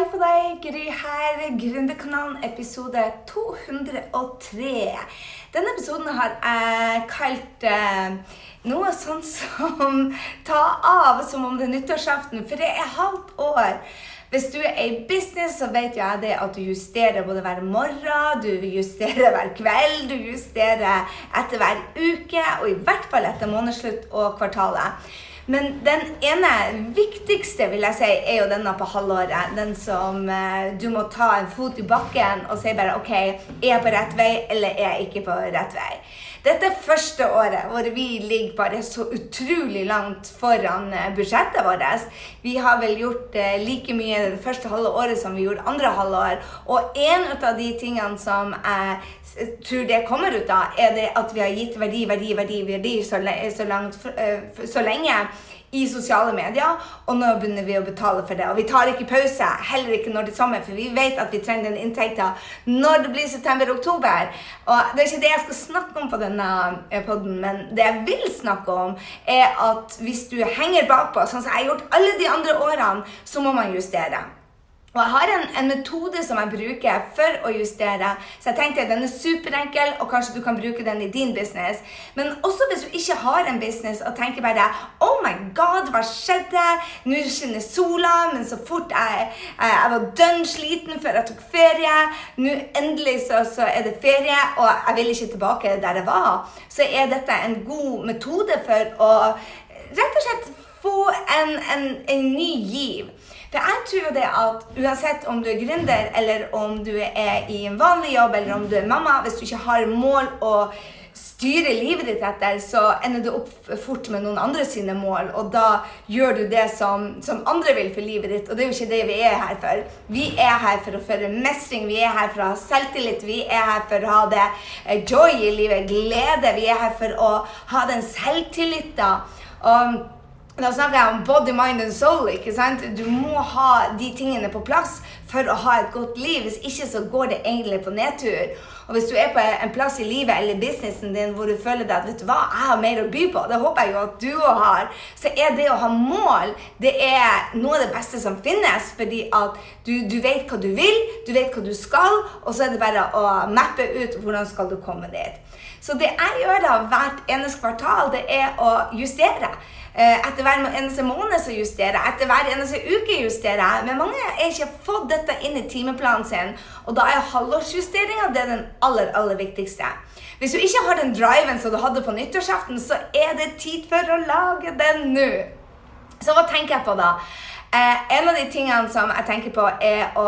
Hei på deg, Gry her. Gründerkanalen episode 203. Denne episoden har jeg kalt eh, noe sånn som Ta av som om det er nyttårsaften, for det er halvt år. Hvis du er i business, så vet jeg det at du justerer både hver morgen, du justerer hver kveld, du justerer etter hver uke, og i hvert fall etter månedsslutt og kvartalet. Men den ene viktigste vil jeg si, er jo denne på halvåret. Den som eh, du må ta en fot i bakken og si bare OK, er jeg på rett vei, eller er jeg ikke på rett vei? Dette første året hvor vi ligger bare så utrolig langt foran eh, budsjettet vårt. Vi har vel gjort eh, like mye det første halve året som vi gjorde andre halvår. Og en av de tingene som jeg tror det kommer ut av, er det at vi har gitt verdi, verdi, verdi, verdi så, så, langt, så lenge i sosiale medier, og nå begynner vi å betale for det. Og vi tar ikke pause, heller ikke når det er sommer, for vi vet at vi trenger den inntekten når det blir september-oktober. Og det er ikke det jeg skal snakke om på denne eh, poden, men det jeg vil snakke om, er at hvis du henger bakpå, sånn som jeg har gjort alle de andre årene, så må man justere. Og jeg har en, en, metode som jeg bruker for å justere. Så jeg tenkte den er superenkel, og kanskje du kan bruke den i din business. Men også hvis du ikke har en business og tenker bare Oh my God, hva skjedde? Nå skinner sola, men så fort jeg, jeg, jeg var dønn sliten før jeg tok ferie. Nå endelig så, så, er det ferie, og jeg vil ikke tilbake der jeg var. Så er dette en god metode for å rett og slett få en, en, en ny giv. For jeg tror det at uansett om du er gründer, eller om du er i en vanlig jobb, eller om du er mamma, hvis du ikke har mål å styre livet ditt etter, så ender du opp fort med noen andre sine mål. Og da gjør du det som, som, andre vil for livet ditt, og det er jo ikke det vi er her for. Vi er her for å føre mestring, vi er her for å ha selvtillit, vi er her for å ha det eh, joy i livet, glede. Vi er her for å ha den selvtilliten. Og da snakker jeg om body, mind and soul. ikke sant? Du må ha de tingene på plass for å ha et godt liv. Hvis ikke så går det egentlig på nedtur. Og hvis du er på en plass i livet eller businessen din hvor du føler deg at vet du hva, jeg har mer å by på, det håper jeg jo at du òg har, så er det å ha mål det er noe av det beste som finnes. Fordi at du, du, vet hva du vil, du vet hva du skal, og så er det bare å mappe ut hvordan skal du komme dit. Så det jeg gjør da hvert eneste kvartal, det er å justere. Eh, etter hver eneste måned så justerer jeg. Etter hver eneste uke justerer jeg. Men mange har ikke fått dette inn i timeplanen sin. Og da er halvårsjusteringa den aller, aller viktigste. Hvis du ikke har den driven som du hadde på nyttårsaften, så er det tid for å lage den nå. Så hva tenker jeg på da? Eh, en av de tingene som jeg tenker på, er å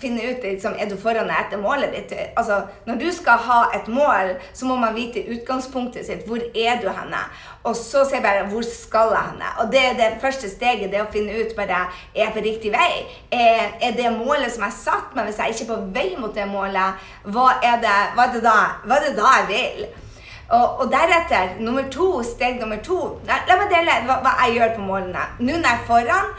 finne ut liksom, er du foran deg etter målet ditt. Altså, Når du skal ha et mål, så må man vite utgangspunktet sitt. Hvor er du henne? Og så sier jeg bare hvor skal jeg henne? Og det er det første steget. Det å finne ut bare er jeg på riktig vei. Er, er det målet som jeg satt meg, hvis jeg ikke er på vei mot det målet, hva er det, hva er det, da, hva er det da jeg vil? Og, og, deretter, nummer to, steg nummer to La, la meg dele hva, hva, jeg gjør på målene. Nå når jeg er foran,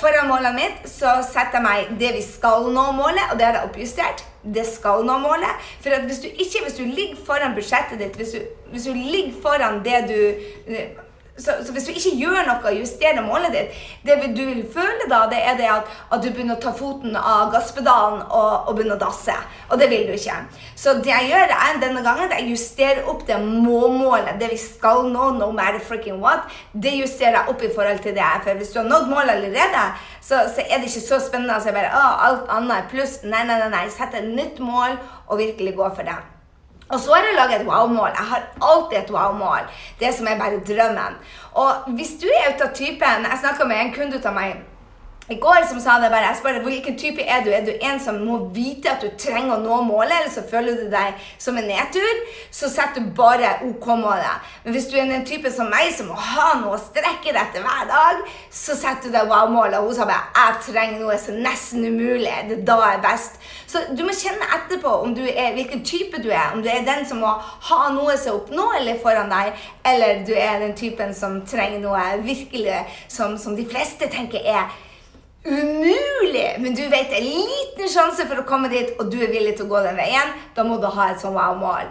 foran målet mitt så setter jeg meg det vi skal nå målet, og det har jeg oppjustert. Det skal nå målet. For hvis du ikke, hvis du ligger foran budsjettet ditt, hvis du, hvis du ligger foran det du så, så, hvis du ikke gjør noe justerer målet ditt, det du vil føle da, det er det at, at du begynner å ta foten av gasspedalen og, og, begynner å dasse. Og det vil du ikke. Så det jeg gjør er denne gangen, det jeg justerer opp det må-målet. Det vi skal nå, no matter freaking what, det justerer jeg opp i forhold til det. For hvis du har nådd målet allerede, så, så er det ikke så spennende å si bare å, alt annet er pluss. Nei, nei, nei. nei. Sett et nytt mål og virkelig gå for det. Og så har jeg laget et wow-mål. Jeg har alltid et wow-mål. Det som er bare drømmen. Og hvis du er ute av typen Jeg snakka med en kunde av meg i går som sa det bare, jeg spør hvilken type er du? Er du en som må vite at du trenger å nå målet, eller så føler du deg som en nedtur? Så setter du bare OK-målet. Men hvis du er en type som meg, som må ha noe å strekke deg etter hver dag, så setter du deg wow-målet. Hun sa bare jeg trenger noe som nesten umulig. Det er da er best. Så du må kjenne etterpå om du er, hvilken type du er. Om du er den som må ha noe som oppnåelig foran deg, eller du er den typen som trenger noe virkelig som, som de fleste tenker er umulig! Men du vet det er en liten sjanse for å komme dit, og du er villig til å gå den veien. Da må du ha et sånn wow-mål.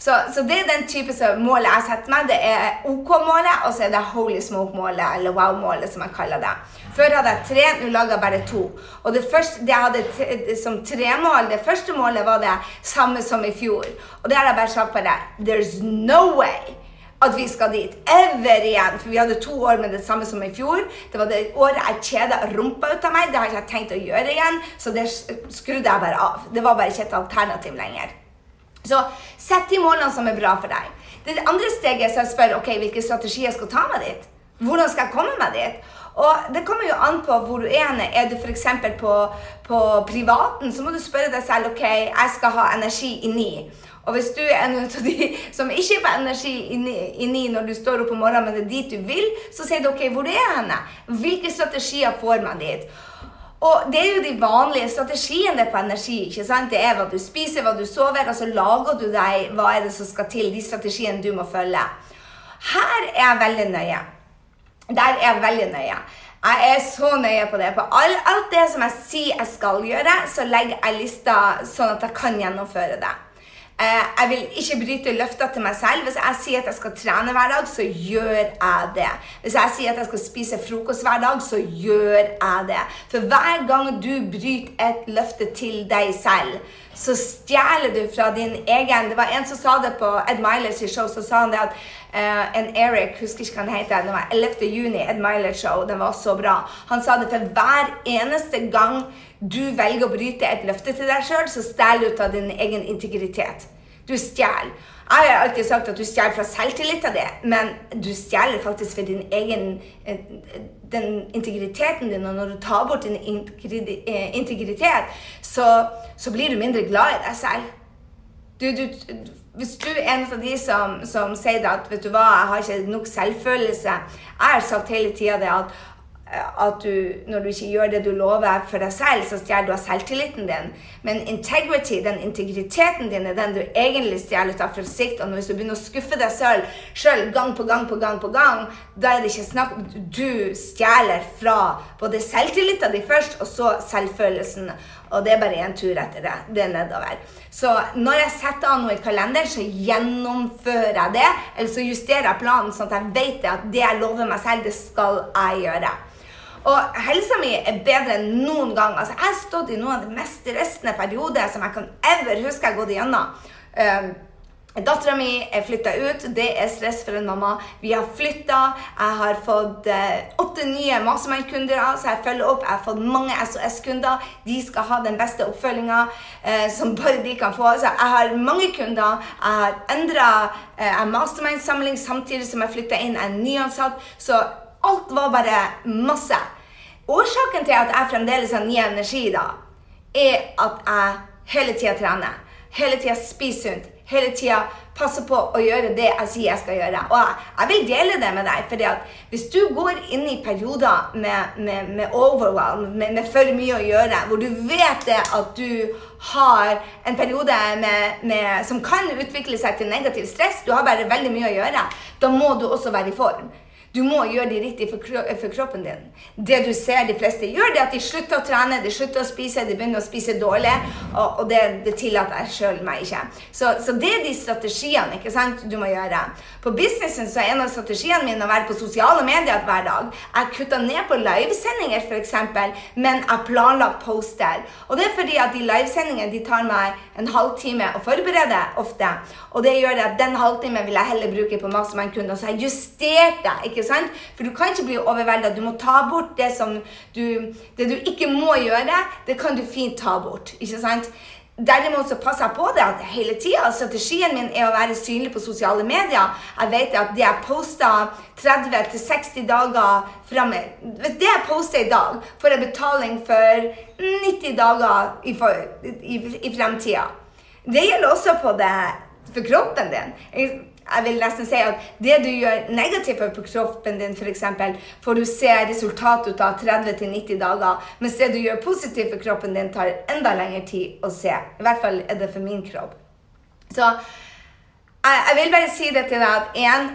Så, så, det er den type målet jeg setter meg. Det er OK-målet, og så er det holy smoke-målet, eller wow-målet, som jeg kaller det. Før hadde jeg tre, nå lager jeg bare to. Og det første det jeg hadde som tremål, det første målet var det samme som i fjor. Og det har jeg bare sagt på deg. There's no way at vi skal dit. Ever igjen. For vi hadde to år med det samme som i fjor. Det var det året jeg kjeda rumpa ut av meg. Det har jeg ikke tenkt å gjøre igjen, så det skrudde jeg bare av. Det var bare ikke et alternativ lenger. Så sett de målene som er bra for deg. Det andre steget er å spørre ok, hvilke strategier jeg skal ta meg dit. Hvordan skal jeg komme meg dit? Og Det kommer jo an på hvor du er. Er du f.eks. På, på privaten, så må du spørre deg selv ok, jeg skal ha energi i ni. Og hvis du er en av de som ikke er på energi inni når du står opp om morgenen, men det er dit du vil, så sier du OK, hvor er jeg henne? Hvilke strategier får man dit? Og det er jo de vanlige strategiene på energi. ikke sant? Det er hva du spiser, hva du sover, og så lager du deg hva er det som skal til, de strategiene du må følge. Her er jeg veldig nøye. Der er jeg veldig nøye. Jeg er så nøye på det. På alt det som jeg sier jeg skal gjøre, så legger jeg lista sånn at jeg kan gjennomføre det. Eh, jeg vil ikke bryte løfter til meg selv. Hvis jeg sier at jeg skal trene hver dag, så gjør jeg det. Hvis jeg sier at jeg skal spise frokost hver dag, så gjør jeg det. For hver gang du bryter et løfte til deg selv, så stjeler du fra din egen Det var en som sa det på Ed Milers show. Så sa han det at uh, en Eric, husker ikke hva han heter, det var 11. juni, Ed Milers show. Den var så bra. Han sa det for hver eneste gang du velger å bryte et løfte til deg sjøl, så stjeler du av din egen integritet. Du stjeler. Jeg har alltid sagt at du stjeler fra selvtilliten din, men du stjeler faktisk for din egen eh, den integriteten din. Og når du tar bort din eh, integritet, så, så blir du mindre glad i deg selv. Du, du, hvis du er en av de som, som sier at vet du hva, jeg har ikke nok selvfølelse Jeg har sagt hele tida at at du, når du ikke gjør det du lover for deg selv, så stjeler du av selvtilliten din. Men integrity, den integriteten din, er den du egentlig stjeler av for sikt. Og hvis du begynner å skuffe deg selv gang på gang på gang, på gang, da er det ikke snakk om Du stjeler fra både selvtilliten din først, og så selvfølelsen. Og det er bare én tur etter det. Det er nedover. Så når jeg setter av noe i kalenderen, så gjennomfører jeg det. Eller så justerer jeg planen sånn at jeg vet at det jeg lover meg selv, det skal jeg gjøre. Og helsa mi er bedre enn noen gang. Altså, jeg har stått i noen av de mest stressende perioder som jeg kan ever huske jeg har gått igjennom. Um, Dattera mi er flytta ut. Det er stress for en mamma. Vi har flytta. Jeg har fått uh, åtte nye Mastermind-kunder, så jeg følger opp. Jeg har fått mange SOS-kunder. De skal ha den beste oppfølginga eh, som bare de kan få. Så jeg har mange kunder. Jeg har endra eh, Mastermind-samling samtidig som jeg flytta inn. Jeg er nyansatt. Så Alt var bare masse. Årsaken til at jeg fremdeles har ny energi, da, er at jeg hele tida trener. Hele tida spiser sunt. Hele tida passer på å gjøre det jeg sier jeg skal gjøre. Og jeg, jeg vil dele det med deg. fordi at hvis du går inn i perioder med, med, med overwhelm, med, med, for mye å gjøre, hvor du vet det at du har en periode som kan utvikle seg til negativ stress, du har bare veldig mye å gjøre, da må du også være i form. Du må gjøre det riktig for, for, kroppen din. Det du ser de fleste gjør, det er at de slutter å trene, de slutter å spise, de begynner å spise dårlig. Og, og det, det, tillater jeg sjøl meg ikke. Så, så, det er de strategiene ikke sant, du må gjøre. På businessen så er en av strategiene mine å være på sosiale medier hver dag. Jeg kutta ned på livesendinger, f.eks., men jeg planlagt poster. Og det er fordi at de livesendingene de tar meg en halvtime å forberede ofte. Og det gjør at den halvtimen vil jeg heller bruke på Mastermind-kunder. Så jeg justerte. ikke ikke sant? For du kan ikke bli overvelda. Du må ta bort det som du Det du ikke må gjøre, det kan du fint ta bort. ikke sant? Derimot så passer jeg på det at hele tida. Strategien min er å være synlig på sosiale medier. Jeg vet at det jeg poster 30-60 dager fram Hvis det jeg poster i dag, får jeg betaling for 90 dager i, for, i, i fremtida. Det gjelder også på det for kroppen din jeg vil nesten si at det du gjør negativt for kroppen din, f.eks., får du se resultat ut av 30-90 dager. Mens det du gjør positivt for kroppen din, tar enda lengre tid å se. I hvert fall er det for min kropp. Så jeg, vil bare si det til deg at én,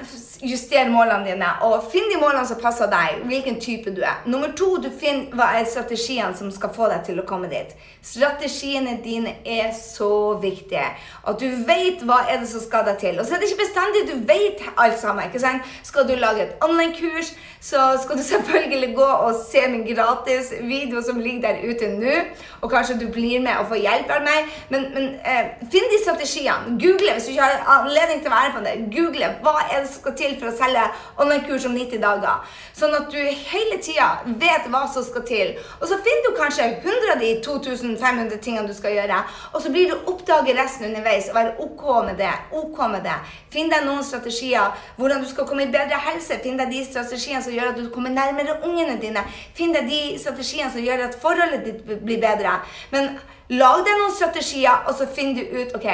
juster målene dine, og finn de målene som passer deg, hvilken type du er. Nummer to, du finner hva er strategiene som skal få deg til å komme dit. Strategiene dine er så viktige. At du vet hva er det som skal deg til. Og så er det ikke bestandig du vet alt sammen. ikke sant? Skal du lage et online-kurs, så skal du selvfølgelig gå og se min gratis video som ligger der ute nå. Og kanskje du blir med og får hjelp av meg. Men, men eh, finn de strategiene. Google hvis du ikke har anledning til å være på det. Google hva er det som skal til for å selge online-kurs om 90 dager. Sånn at du hele tida vet hva som skal til. Og så finner du kanskje 100 av de 2500 tingene du skal gjøre. Og så blir du oppdaget resten underveis og være OK med det. OK med det. Finn deg noen strategier. Hvordan du skal komme i bedre helse. Finn deg de strategiene som gjør at du kommer nærmere ungene dine. Finn deg de strategiene som gjør at forholdet ditt blir bedre. Men lag deg noen strategier, og så finner du ut ok,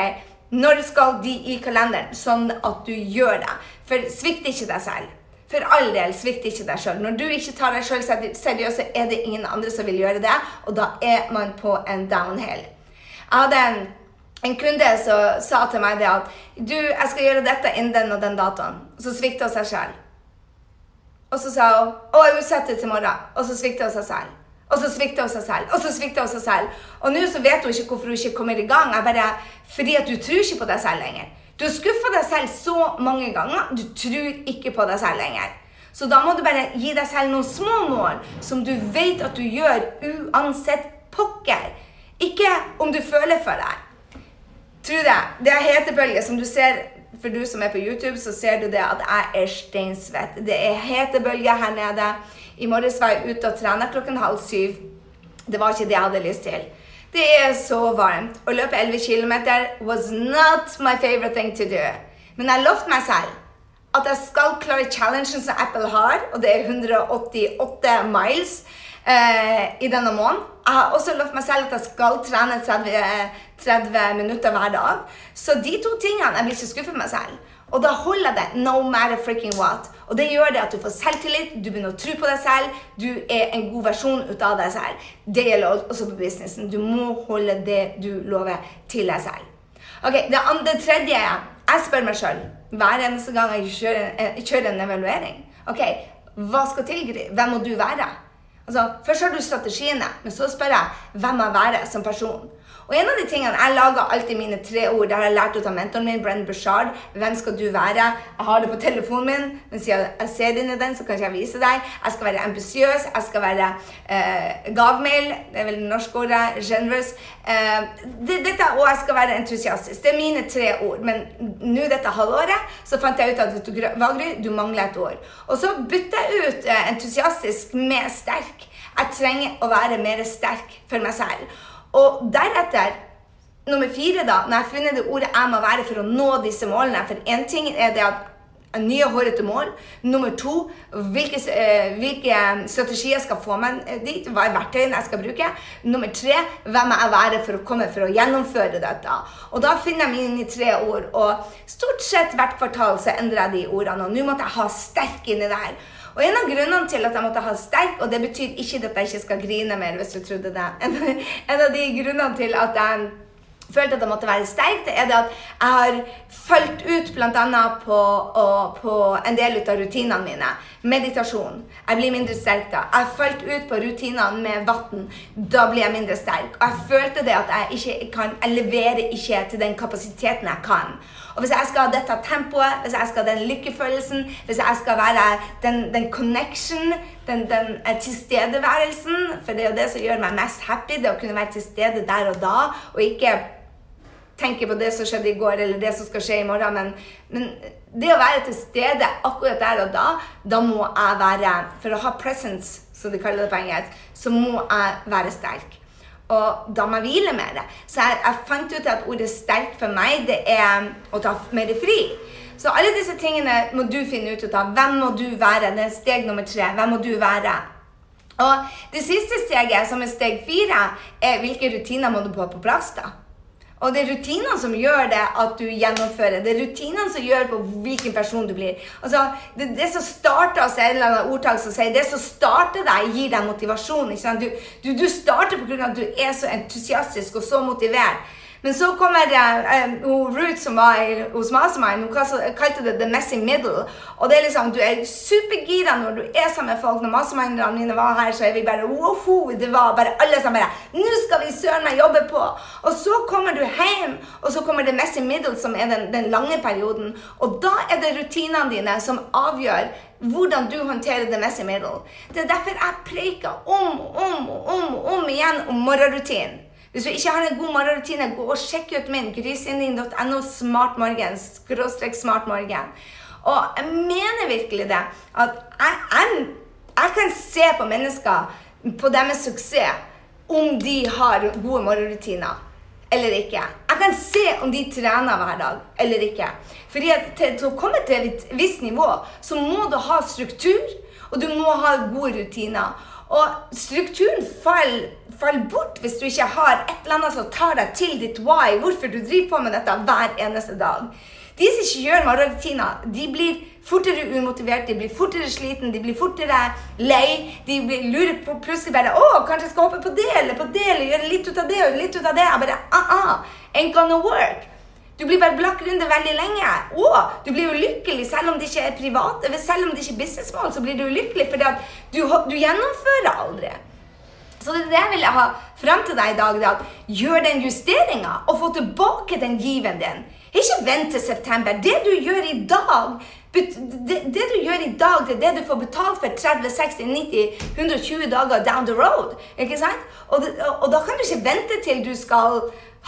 når skal de i kalenderen, sånn at du gjør det. For svikt ikke deg selv. For all del, svikt ikke deg sjøl. Når du ikke tar deg sjøl seriøst, så er det ingen andre som vil gjøre det, og da er man på en downhill. Jeg hadde en, en kunde som sa til meg det at du, jeg skal gjøre dette innen den og den datoen. Så svikta hun seg sjøl. Og så sa hun å, jeg utsetter til morgen. Og så svikta hun seg selv. Og så svikter hun seg selv. Og så svikter hun seg selv. Og nå så vet hun ikke hvorfor hun ikke kommer i gang. Jeg bare, fordi at du tror ikke på deg selv lenger. Du har skuffa deg selv så mange ganger. Du tror ikke på deg selv lenger. Så da må du bare gi deg selv noen små mål som du vet at du gjør uansett pokker. Ikke om du føler for deg. Tro det. Det er hetebølge som du ser for du som er på YouTube, så ser du det at jeg er steinsvett. Det er hetebølger her nede. I morges var jeg ute og trena klokken halv syv. Det var ikke det jeg hadde lyst til. Det er så varmt. Å løpe 11 km was not my favorite thing to do. Men jeg lovte meg selv at jeg skal klare challengen som Apple har, og det er 188 miles eh, i denne måneden. Jeg har også lovt meg selv at jeg skal trene 30, 30 minutter hver dag. Så de to tingene Jeg blir ikke skuffet meg selv. Og da holder det no matter freaking what. Og det gjør det at du får selvtillit, du begynner å tro på deg selv, du er en god versjon ut av deg selv. Det gjelder også på businessen. Du må holde det du lover, til deg selv. Ok, Det andre tredje Jeg spør meg sjøl hver eneste gang jeg kjører, jeg kjører en evaluering. Ok, Hva skal til? Hvem må du være? Altså, Først har du strategiene, men så spør jeg hvem jeg være som person. Og en av de tingene, Jeg lager alltid mine tre ord. Det har jeg lært ut av mentoren min, Brenn Bushard. Hvem skal du være? Jeg har det på telefonen min. Mens jeg ser inn i den, så kan jeg vise deg. Jeg skal være ambisiøs. Jeg skal være eh, gavmild. Det er vel det norske ordet. Generous. Eh, det, dette, og jeg skal være entusiastisk. Det er mine tre ord. Men nå dette halvåret så fant jeg ut at du, Vagry, du mangler et ord. Og så bytter jeg ut eh, entusiastisk med sterk. Jeg trenger å være mer sterk for meg selv. Og deretter, nummer fire, da, når jeg har funnet det ordet jeg må være for å nå disse målene For én ting er det at nye, hårete mål. Nummer to hvilke, eh, hvilke, strategier jeg skal få meg dit. Hva er verktøyene jeg skal bruke. Nummer tre hvem jeg være for å komme for å gjennomføre dette. Og da finner jeg mine tre ord. Og stort sett hvert kvartal så endrer jeg de ordene. Og nå måtte jeg ha sterk inni der. Og en av grunnene til at jeg måtte ha sterk, og det betyr ikke at jeg ikke skal grine mer, hvis du trodde det En, av de grunnene til at jeg følte at jeg måtte være sterk, det er det at jeg har fulgt ut bl.a. På, på en del av rutinene mine. Meditasjon. Jeg blir mindre sterk da. Jeg har fulgt ut på rutinene med vann. Da blir jeg mindre sterk. Og jeg følte det at jeg ikke kan Jeg leverer ikke til den kapasiteten jeg kan. Og hvis jeg skal ha dette tempoet, hvis jeg skal ha den lykkefølelsen, hvis jeg skal være den, den connection, den, den eh, tilstedeværelsen For det er jo det som gjør meg mest happy, det å kunne være til stede der og da, og ikke tenke på det som skjedde i går, eller det som skal skje i morgen. Men, men det å være til stede akkurat der og da, da må jeg være For å ha presence, som de kaller det på engelsk, så må jeg være sterk. Og da må jeg hvile med det. Så jeg, jeg fant ut at ordet 'sterkt' for meg, det er å ta mer fri. Så alle disse tingene må du finne ut av. Hvem må du være? Det er steg nummer tre. Hvem må du være? Og det siste steget, som er steg fire, er hvilke rutiner må du få på plass. da? Og det er rutinene som gjør det at du gjennomfører. Det er rutinene som gjør på hvilken person du blir. Altså, det, det som starter altså, en eller annen ordtak som sier, det som starter deg, gir deg motivasjon. Du, du, du, starter pga. at du er så entusiastisk og så motivert. Men så kommer uh, Ruth, som var hos Mastermind, hun kalte det 'the messy middle'. Og det er liksom, Du er supergira når du er sammen med folk. Når masterminderne mine var her, så er vi bare woho, Det var bare alle som bare 'Nå skal vi søren meg jobbe på!' Og så kommer du hjem, og så kommer the 'messy middle', som er den, den lange perioden. Og da er det rutinene dine som avgjør hvordan du håndterer the messy middle. Det er derfor jeg preker om og om og om, om igjen om morgenrutinen. Hvis du ikke har en god morgenrutine, gå og sjekk ut min grysynding.no smartmorgen. Skråstrek smartmorgen. Og jeg mener virkelig det. At jeg, jeg, jeg kan se på mennesker, på deres suksess, om de har gode morgenrutiner eller ikke. Jeg kan se om de trener hver dag eller ikke. Fordi til, til å komme til et visst nivå, så må du ha struktur, og du må ha gode rutiner. Og strukturen faller, faller, bort hvis du ikke har et eller annet som tar deg til ditt why, hvorfor du driver på med dette hver eneste dag. De som ikke gjør morgenrutiner, de blir fortere umotivert, de blir fortere sliten, de blir fortere lei. De blir, lurer på plutselig bare 'Å, kanskje jeg skal hoppe på det eller på det, eller gjøre litt ut av det og litt ut av det.' Jeg bare ah, ah, Ain't gonna work. Du blir bare blakk rundt veldig lenge. Og du blir ulykkelig selv om det ikke er private, selv om det ikke er businessmål, så blir du ulykkelig fordi at du, du gjennomfører aldri. Så det er det jeg vil ha fram til deg i dag. at Gjør den justeringa og få tilbake den given din. Ikke vent til september. Det du gjør i dag, det, det, du gjør i dag, det er det du får betalt for 30, 60, 90, 120 dager down the road. Ikke sant? Og, og, og da kan du ikke vente til du skal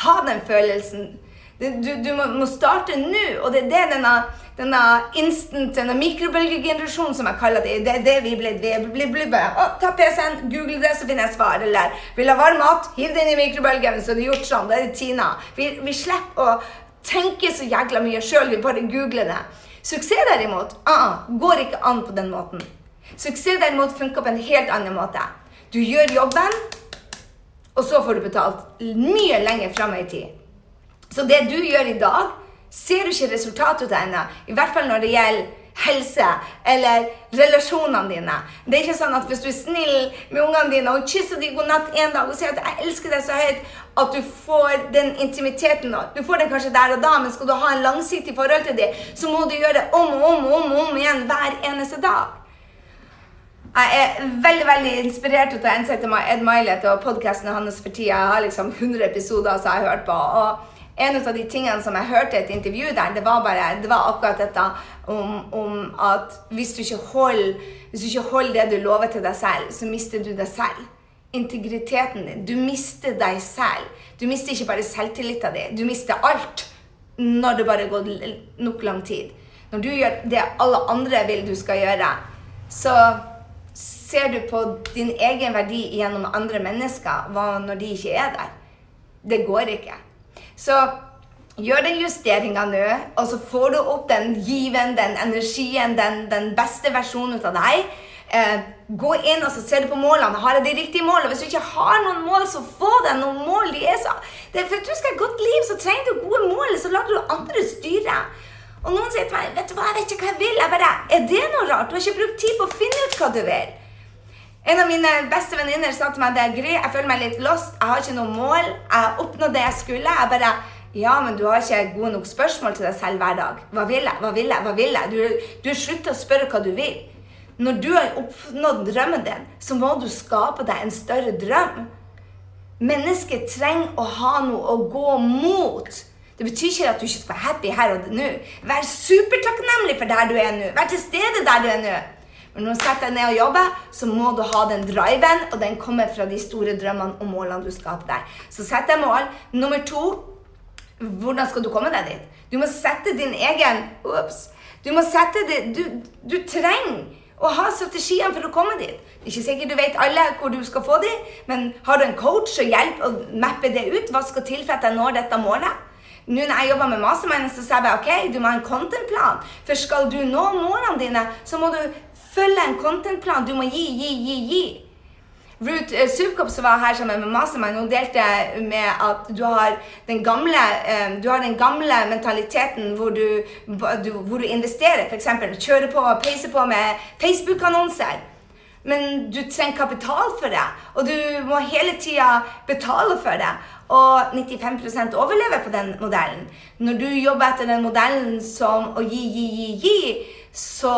ha den følelsen. Du, du må, starte nå, og det, det er denne, denne instant, denne mikrobølgegenerasjonen som jeg kaller det. Det er det vi blir. Vi ble, ble, ble. å, Ta PC-en, google det, så finner jeg svar. Eller vil ha varm mat, hiv det inn i mikrobølgen, så det er gjort sånn. Da er det Tina. Vi, vi slipper å tenke så jækla mye sjøl, vi bare googler det. Suksess derimot -uh, går ikke an på den måten. Suksess derimot funker på en helt annen måte. Du gjør jobben, og så får du betalt mye lenger fram i tid. Så det du gjør i dag, ser du ikke resultatet av ennå. I hvert fall når det gjelder helse eller relasjonene dine. Det er ikke sånn at hvis du er snill med ungene dine og kysser dem god natt en dag og sier at 'jeg elsker deg så høyt', at du får den intimiteten. Du får den kanskje der og da, men skal du ha en langsiktig forhold til dem, så må du gjøre det om og om og om, om igjen hver eneste dag. Jeg er veldig veldig inspirert ansette Ed Milet og podkasten hans for tida. Jeg har liksom 100 episoder som jeg har hørt på. og en av de tingene som jeg hørte i et intervju der, det var, bare, det var akkurat dette om, om, at hvis du, holder, hvis du ikke holder det du lover til deg selv, så mister du deg selv. Integriteten din. Du mister deg selv. Du mister ikke bare selvtilliten din, du mister alt når det bare går nok lang tid. Når du gjør det alle andre vil du skal gjøre, så ser du på din egen verdi gjennom andre mennesker når de ikke er der. Det går ikke. Så gjør den justeringa nå, og så får du opp den given, den energien, den, den beste versjonen av deg. Eh, gå inn og så ser du på målene. Har jeg de riktige målene? Hvis du ikke har noen mål, så få deg noen mål. De så, det, for at du skal ha et godt liv, så trenger du gode mål. Så lar du andre styre. Og noen sier til meg vet du hva, jeg vet ikke hva jeg vil. Jeg bare, Er det noe rart? Du har ikke brukt tid på å finne ut hva du vil. En av mine beste venninner sa til meg det er Gry, jeg føler meg litt lost. Jeg har ikke noe mål. Jeg har oppnådd det jeg skulle. Jeg bare Ja, men du har ikke gode nok spørsmål til deg selv hver dag. Hva vil jeg? Hva vil jeg? Hva vil jeg? Du, du slutter å spørre hva du vil. Når du har oppnådd drømmen din, så må du skape deg en større drøm. Mennesket trenger å ha noe å gå mot. Det betyr ikke at du ikke skal være happy her og nå. Vær supertakknemlig for der du er nå. Vær til stede der du er nå. Når du setter deg ned og jobber, så må du ha den driven, og den kommer fra de store drømmene og målene du skaper deg. Så sett deg mål. Nummer to hvordan skal du komme deg dit? Du må sette din egen Ops. Du må sette det Du, du trenger å ha strategiene for å komme dit. Det er ikke sikkert du vet alle hvor du skal få dem, men har du en coach og hjelp å mappe det ut? Hva skal til for at jeg når dette målet? Nå når jeg jobber med mastermind, så sier jeg ok, du må ha en content-plan. For skal du nå målene dine, så må du følge en contentplan. Du må gi, gi, gi, gi. Ruth Subkop, som var her sammen med Mastermind, hun delte med at du har den gamle, uh, du har den gamle mentaliteten hvor du, du, hvor du investerer. F.eks. kjører på og peiser på med Facebook-annonser. Men du trenger kapital for det, og du må hele tida betale for det. Og 95% overlever på den modellen. Når du jobber etter den modellen som å gi, gi, gi, gi, så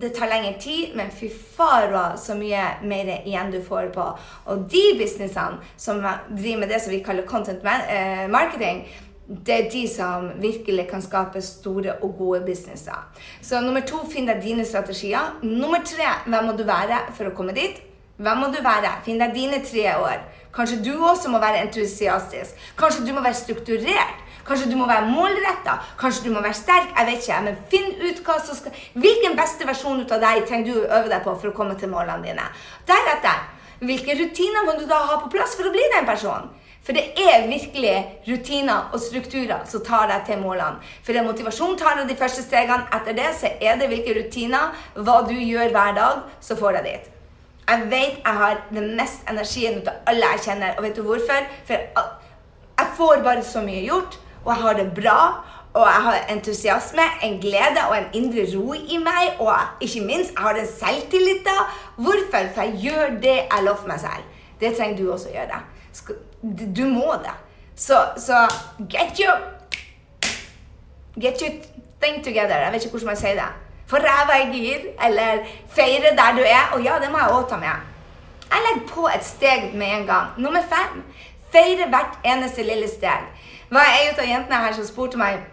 det tar lengre tid, men fy far så mye mer igjen du får på. Og de businessene som driver med det som vi kaller content eh, marketing, det er de som virkelig kan skape store og gode businesser. Så nummer to, finn deg dine strategier. Nummer tre, hvem må du være for å komme dit? Hvem må du være? Finn deg dine tre år. Kanskje du også må være entusiastisk. Kanskje du må være strukturert. Kanskje du må være målretta. Kanskje du må være sterk. Jeg vet ikke. Men finn ut hva som skal Hvilken beste versjon ut av deg trenger du å øve deg på for å komme til målene dine. Deretter, hvilke rutiner må du da ha på plass for å bli den personen? For det er virkelig rutiner og strukturer som tar deg til målene. For det er motivasjon tar deg de første stegene. Etter det så er det hvilke rutiner, hva du gjør hver dag, som får deg dit. Jeg vet jeg har den mest energien av alle jeg kjenner. Og vet du hvorfor? For jeg får bare så mye gjort, og jeg har det bra. Og jeg har entusiasme, en glede og en indre ro i meg. Og ikke minst, jeg har den selvtilliten. Hvorfor? For jeg gjør det jeg lover meg selv. Det trenger du også å gjøre. Du må det. Så, så get your Get your thing together. Jeg vet ikke hvordan man sier det. For ræva i gir, eller feire der du er. Og ja, det må jeg òg ta med. Jeg legger på et steg med en gang. Nummer fem. Feire hvert eneste lille steg. Var ei av jentene her som spurte meg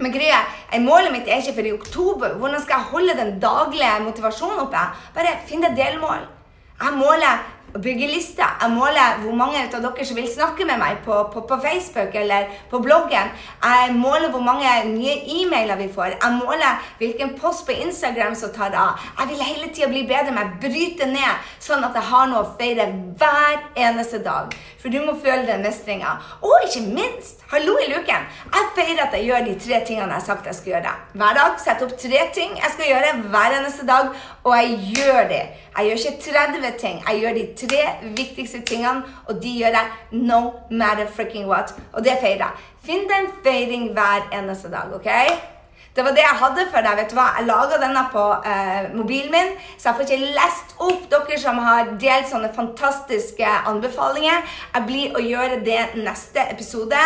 men greia, Målet mitt er ikke for i oktober. Hvordan skal jeg holde den daglige motivasjonen oppe? Bare finn deg delmål. Jeg måler bygge liste. Jeg måler hvor mange av dere som vil snakke med meg på, på, på, Facebook eller på bloggen. Jeg måler hvor mange nye e-mailer vi får. Jeg måler hvilken post på Instagram som tar av. Jeg vil hele tida bli bedre med å bryte ned, sånn at jeg har noe å feire hver eneste dag. For du må føle den mestringa. Og ikke minst, hallo i luken, jeg feirer at jeg gjør de tre tingene jeg har sagt jeg skal gjøre. Hver dag setter opp tre ting jeg skal gjøre hver eneste dag, og jeg gjør det. Jeg gjør ikke 30 ting. Jeg gjør de tre viktigste tingene, og de gjør jeg no matter freaking what. Og det feirer jeg. Finn deg en feiring hver eneste dag, OK? Det var det jeg hadde for deg. vet du hva? Jeg laga denne på eh, mobilen min, så jeg får ikke lest opp dere som har delt sånne fantastiske anbefalinger. Jeg blir å gjøre det neste episode.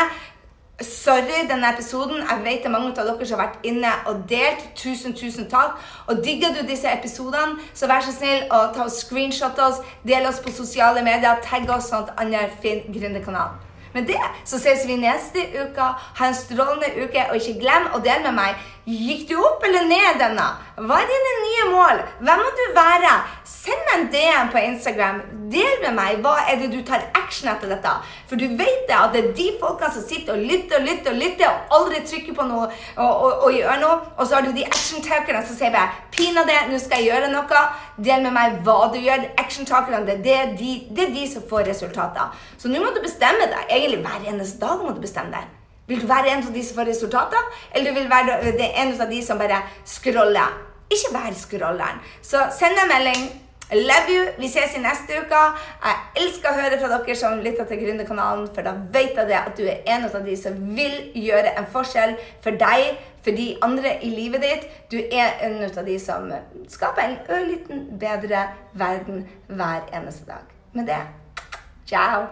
Sorry, denne episoden. Jeg vet det er mange av dere som har vært inne og delt. Tusen, tusen takk. Og digger du disse episodene, så vær så snill å ta og screenshot oss, del oss på sosiale medier, tagg oss sånn at andre finner Gründerkanalen. Med det så ses vi neste uke. Ha en strålende uke, og ikke glem å dele med meg Gikk du opp eller ned denne? Hva er dine nye mål? Hvem må du være? Send meg en DM på Instagram. Del med meg hva er det du tar action etter dette. For du vet det at det er de folkene som sitter og lytter og lytter og lytter og aldri trykker på noe og, og, og gjør noe. Og så har du de action-takerne som sier bare 'Pinadø, nå skal jeg gjøre noe'. Del med meg hva du gjør. Action-takerne, det, det, de, det er de som får resultater. Så nå må du bestemme deg. Egentlig hver eneste dag må du bestemme deg. Vil du være en av de som får resultater, eller du vil være en av de som bare scroller? Ikke vær scrolleren. Så send en melding. Love you. Vi ses i neste uke. Jeg elsker å høre fra dere som lytter til Gründerkanalen, for da vet jeg at du er en av de som vil gjøre en forskjell for deg, for de andre i livet ditt. Du er en av de som skaper en ørliten bedre verden hver eneste dag. Med det ciao.